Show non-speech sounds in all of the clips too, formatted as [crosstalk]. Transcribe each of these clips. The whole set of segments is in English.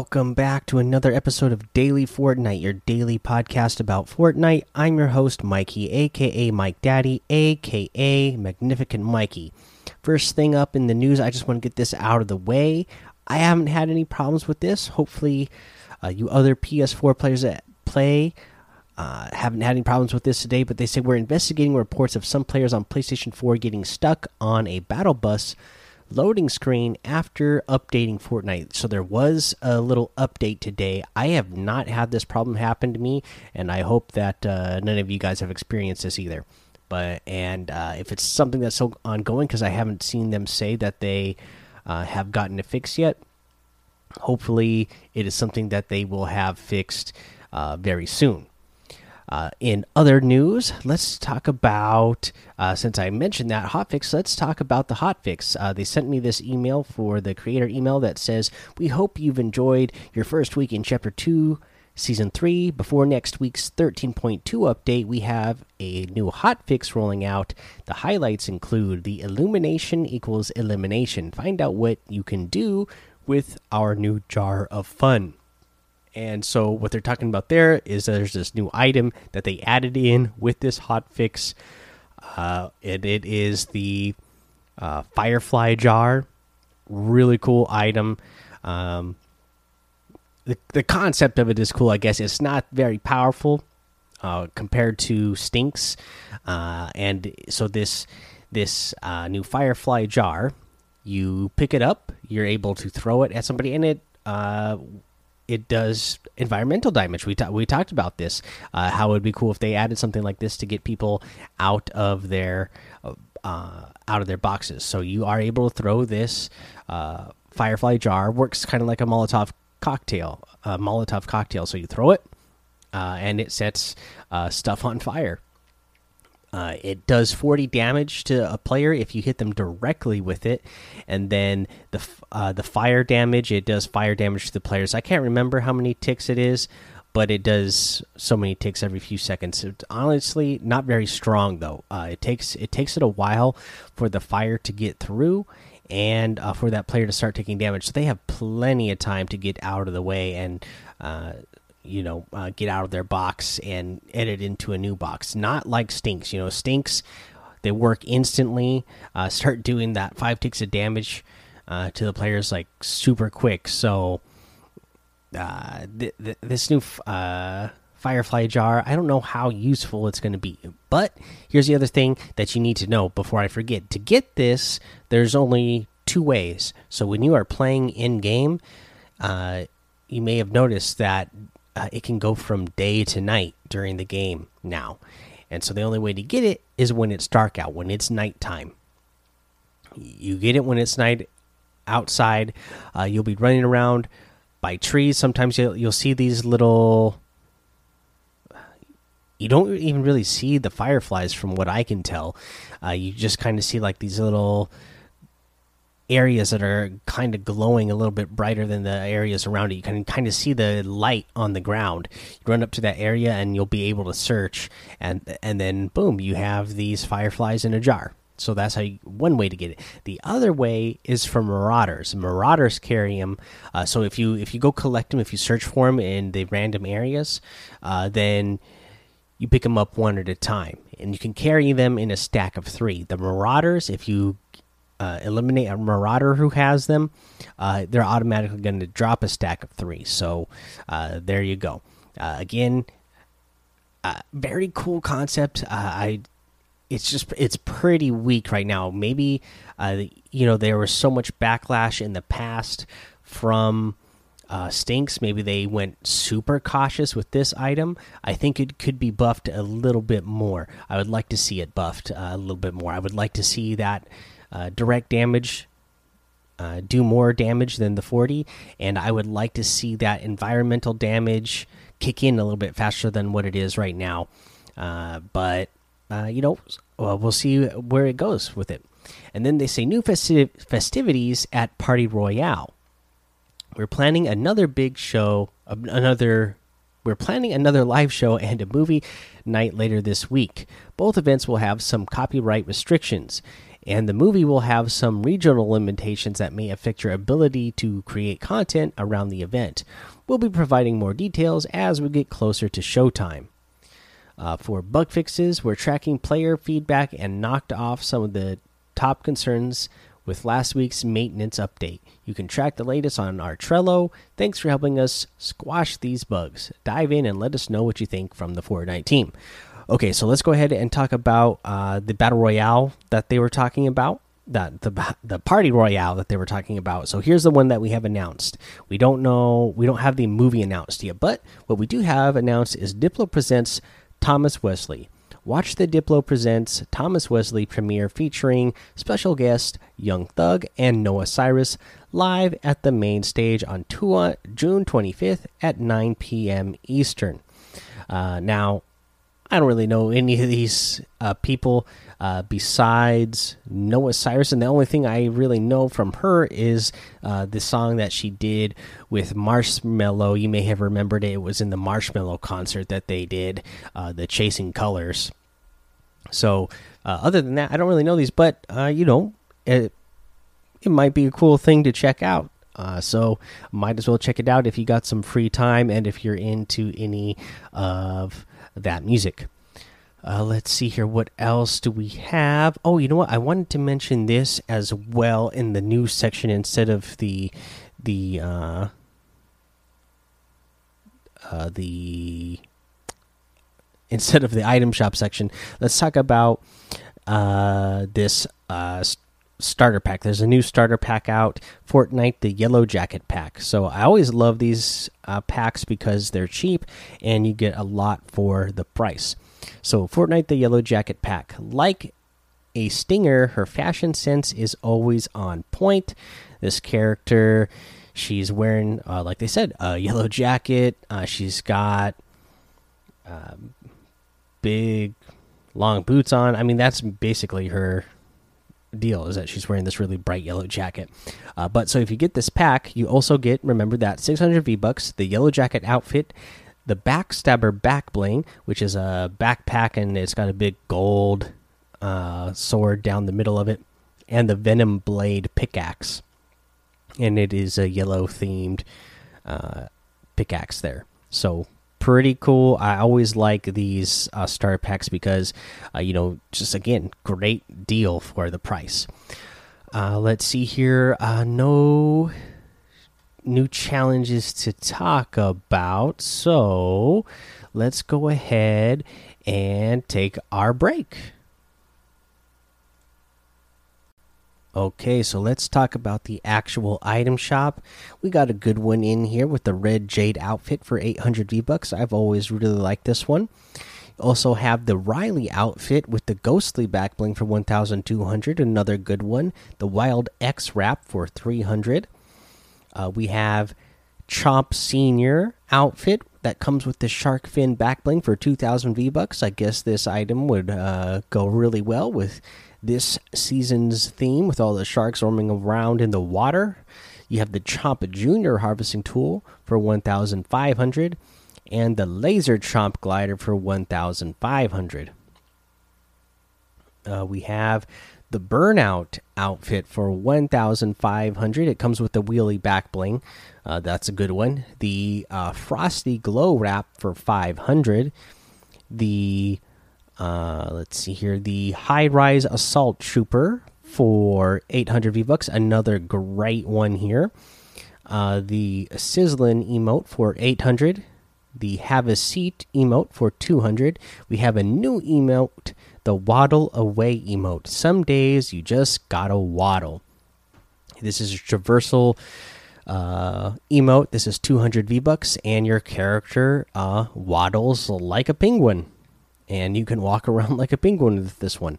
Welcome back to another episode of Daily Fortnite, your daily podcast about Fortnite. I'm your host, Mikey, aka Mike Daddy, aka Magnificent Mikey. First thing up in the news, I just want to get this out of the way. I haven't had any problems with this. Hopefully, uh, you other PS4 players that play uh, haven't had any problems with this today, but they say we're investigating reports of some players on PlayStation 4 getting stuck on a battle bus loading screen after updating Fortnite. So there was a little update today. I have not had this problem happen to me, and I hope that uh, none of you guys have experienced this either. But and uh, if it's something that's so ongoing, because I haven't seen them say that they uh, have gotten it fixed yet. Hopefully, it is something that they will have fixed uh, very soon. Uh, in other news, let's talk about, uh, since I mentioned that hotfix, let's talk about the hotfix. Uh, they sent me this email for the creator email that says, We hope you've enjoyed your first week in Chapter 2, Season 3. Before next week's 13.2 update, we have a new hotfix rolling out. The highlights include the illumination equals elimination. Find out what you can do with our new jar of fun. And so what they're talking about there is there's this new item that they added in with this hot fix. Uh, it, it is the uh, Firefly jar. Really cool item. Um, the the concept of it is cool. I guess it's not very powerful uh, compared to Stinks, uh, and so this this uh, new Firefly jar, you pick it up, you're able to throw it at somebody, and it uh, it does environmental damage. We we talked about this. Uh, how it would be cool if they added something like this to get people out of their uh, out of their boxes. So you are able to throw this uh, Firefly jar. Works kind of like a Molotov cocktail. A Molotov cocktail. So you throw it, uh, and it sets uh, stuff on fire. Uh, it does 40 damage to a player if you hit them directly with it, and then the uh, the fire damage it does fire damage to the players. I can't remember how many ticks it is, but it does so many ticks every few seconds. It's honestly, not very strong though. Uh, it takes it takes it a while for the fire to get through, and uh, for that player to start taking damage. So they have plenty of time to get out of the way and uh, you know uh, get out of their box and edit into a new box. Not like stinks you know stinks they work instantly uh, [laughs] start doing that five ticks of damage uh, to the players like super quick. So uh, th th this new uh, firefly jar i don't know how useful it's going to be. But here's the other thing that you need to know before i forget. To get this there's only two ways. So when you are playing in game uh, you may have noticed that uh, it can go from day to night during the game now. And so the only way to get it is when it's dark out, when it's nighttime. You get it when it's night outside. Uh, you'll be running around by trees. Sometimes you'll, you'll see these little. You don't even really see the fireflies, from what I can tell. Uh, you just kind of see like these little areas that are kind of glowing a little bit brighter than the areas around it. You can kind of see the light on the ground. You run up to that area and you'll be able to search, and and then boom, you have these fireflies in a jar. So that's how you, one way to get it. The other way is for marauders. Marauders carry them. Uh, so if you if you go collect them, if you search for them in the random areas, uh, then you pick them up one at a time, and you can carry them in a stack of three. The marauders, if you uh, eliminate a marauder who has them, uh, they're automatically going to drop a stack of three. So uh, there you go. Uh, again, uh, very cool concept. Uh, I it's just it's pretty weak right now. Maybe you know there was so much backlash in the past from. stinks. Maybe they went super cautious with this item. I think it could be buffed a little bit more. I would like to see it buffed a little bit more. I would like to see that uh, direct damage uh, do more damage than the 40 and i would like to see that environmental damage kick in a little bit faster than what it is right now uh, but uh, you know well, we'll see where it goes with it and then they say new festiv festivities at party royale we're planning another big show another we're planning another live show and a movie night later this week. Both events will have some copyright restrictions. And the movie will have some regional limitations that may affect your ability to create content around the event. We'll be providing more details as we get closer to showtime. Uh, for bug fixes, we're tracking player feedback and knocked off some of the top concerns with last week's maintenance update. You can track the latest on our Trello. Thanks for helping us squash these bugs. Dive in and let us know what you think from the Fortnite team. Okay, so let's go ahead and talk about uh, the battle royale that they were talking about. That the the party royale that they were talking about. So here's the one that we have announced. We don't know, we don't have the movie announced yet, but what we do have announced is Diplo presents Thomas Wesley. Watch the Diplo Presents Thomas Wesley premiere featuring special guest Young Thug and Noah Cyrus live at the main stage on Tua June 25th at 9 p.m. Eastern. Uh, now, I don't really know any of these uh, people uh, besides Noah Cyrus, and the only thing I really know from her is uh, the song that she did with Marshmello. You may have remembered it. It was in the Marshmello concert that they did, uh, the Chasing Colors. So, uh, other than that, I don't really know these, but uh, you know, it it might be a cool thing to check out. Uh, so might as well check it out if you got some free time and if you're into any of that music. Uh, let's see here. What else do we have? Oh, you know what? I wanted to mention this as well in the news section instead of the the uh, uh, the instead of the item shop section. Let's talk about uh, this uh, starter pack. There's a new starter pack out, Fortnite, the Yellow Jacket pack. So I always love these uh, packs because they're cheap and you get a lot for the price. So, Fortnite the Yellow Jacket Pack. Like a stinger, her fashion sense is always on point. This character, she's wearing, uh, like they said, a [laughs] yellow jacket. Uh, she's got um, big, long boots on. I mean, that's basically her deal is that she's wearing this really bright yellow jacket. Uh, but so if you get this pack, you also get remember that 600 V bucks, the yellow jacket outfit, the Backstabber Back Bling, which is a backpack and it's got a big gold uh, sword down the middle of it, and the Venom Blade pickaxe. And it is a yellow themed uh, pickaxe there. So pretty cool. I always like these uh, starter packs because, uh, you know, just again, great deal for the price. Uh, let's see here. Uh, no new challenges to talk about. So let's go ahead and take our break. Okay, so let's talk about the actual item shop. We got a good one in here with the red jade outfit for 800 V bucks. I've always really liked this one. Also have the Riley outfit with the ghostly back bling for 1200, another good one. The Wild X wrap for 300. Uh, we have Chomp Senior outfit that comes with the shark fin back bling for 2000 V bucks. I guess this item would uh, go really well with this season's theme with all the sharks roaming around in the water. You have the Chomp Junior harvesting tool for 1500 and the Laser Chomp glider for 1500. Uh, we have the burnout outfit for 1500 it comes with the wheelie back bling uh, that's a good one the uh, frosty glow wrap for 500 the uh, let's see here the high rise assault trooper for 800 v bucks another great one here uh, the sizzling emote for 800 the have a seat emote for 200 we have a new emote the waddle away emote. Some days you just gotta waddle. This is a traversal uh, emote. This is 200 V bucks, and your character uh, waddles like a penguin, and you can walk around [laughs] like a penguin with this one.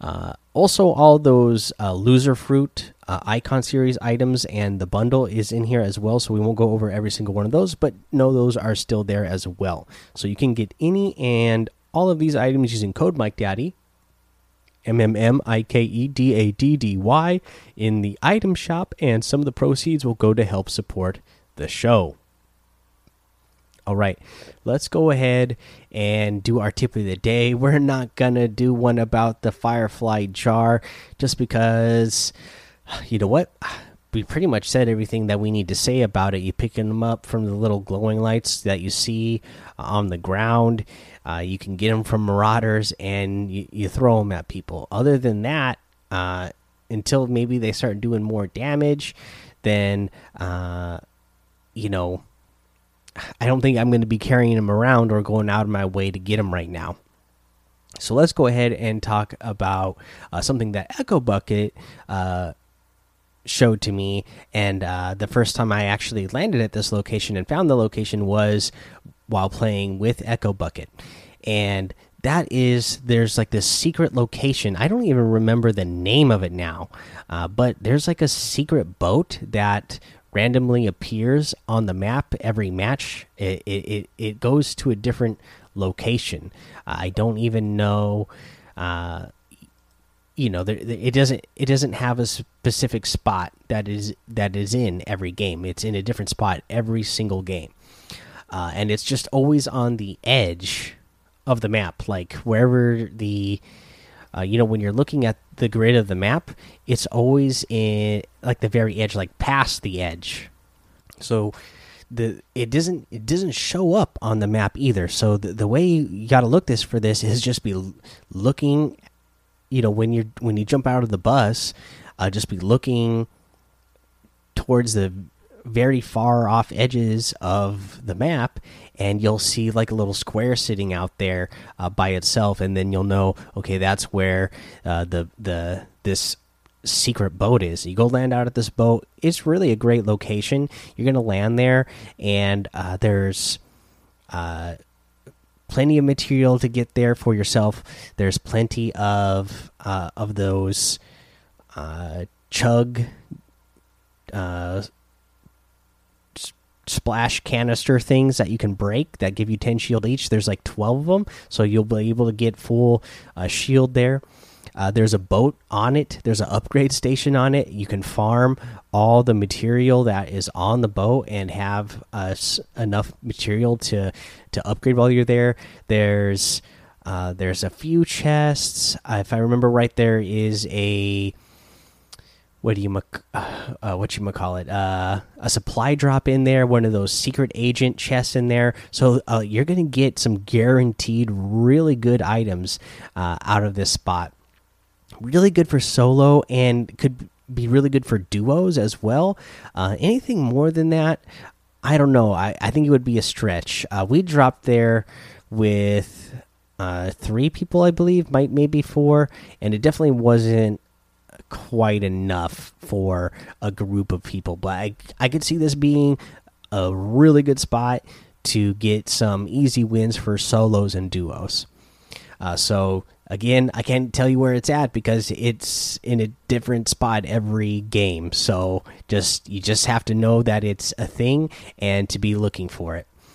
Uh, also, all those uh, Loserfruit uh, icon series items and the bundle is in here as well. So we won't go over every single one of those, but no, those are still there as well. So you can get any and all of these items using code Mike Daddy, M M M I K E D A D D Y, in the item shop, and some of the proceeds will go to help support the show. All right, let's go ahead and do our tip of the day. [laughs] We're not gonna do one about the Firefly jar just because, you know what? We pretty much said everything that we need to say about it. You picking them up from the little glowing lights that you see on the ground. Uh, you can get them from marauders and you, you, throw them at people. Other than that, uh, until maybe they start doing more damage, then uh, you know I don't think I'm going to be carrying them around or going out of my way to get them right now. So let's go ahead and talk about uh, something that Echo Bucket uh, showed to me. And uh, the first time I actually landed at this location and found the location was while playing with Echo Bucket. And that is, there's like this secret location. I don't even remember the name of it now, uh, but there's like a secret boat that randomly appears on the map every match. It it it, goes to a different location. I don't even know. Uh, you know, there, it doesn't it doesn't have a specific spot that is that is in every game. It's in a different spot every single game, uh, and it's just always on the edge of the map, like wherever the uh, you know when you're looking at the grid of the map it's always in like the very edge like past the edge. So the it doesn't it doesn't show up on the map either. So the, the way you got to look this for this is just be looking you know when you when you jump out of the bus uh, just be looking towards the very far off edges of the map and you'll see like a little square sitting out there uh, by itself and then you'll know okay that's where uh, the the this secret boat is. You go land out at this boat it's really a great location. You're gonna land there and uh, there's uh, plenty of material to get there for yourself. There's plenty of uh, of those uh, chug splash canister things that you can break that give you 10 shield each. There's like 12 of them, so you'll be able to get full uh, shield there. Uh, there's a boat on it. There's an upgrade station on it. You can farm all the material that is on the boat and have uh, enough material to to upgrade while you're there. There's uh, there's a few chests. if I remember right, there is a what do you uh, uh, what you call it uh, a supply drop in there one of those secret agent chests in there. So uh, you're gonna get some guaranteed really good items uh, out of this spot. Really good for solo and could be really good for duos as well. Uh, anything more than that? I don't know. I, I think it would be a stretch. We dropped there with three people i believe might maybe four and it definitely wasn't quite enough for a group of people. But I, I could see this being a really good spot to get some easy wins for solos and duos. Uh, so again, I can't tell you where it's at because it's in a different spot every game. So just you just have to know that it's a thing and to be looking for it.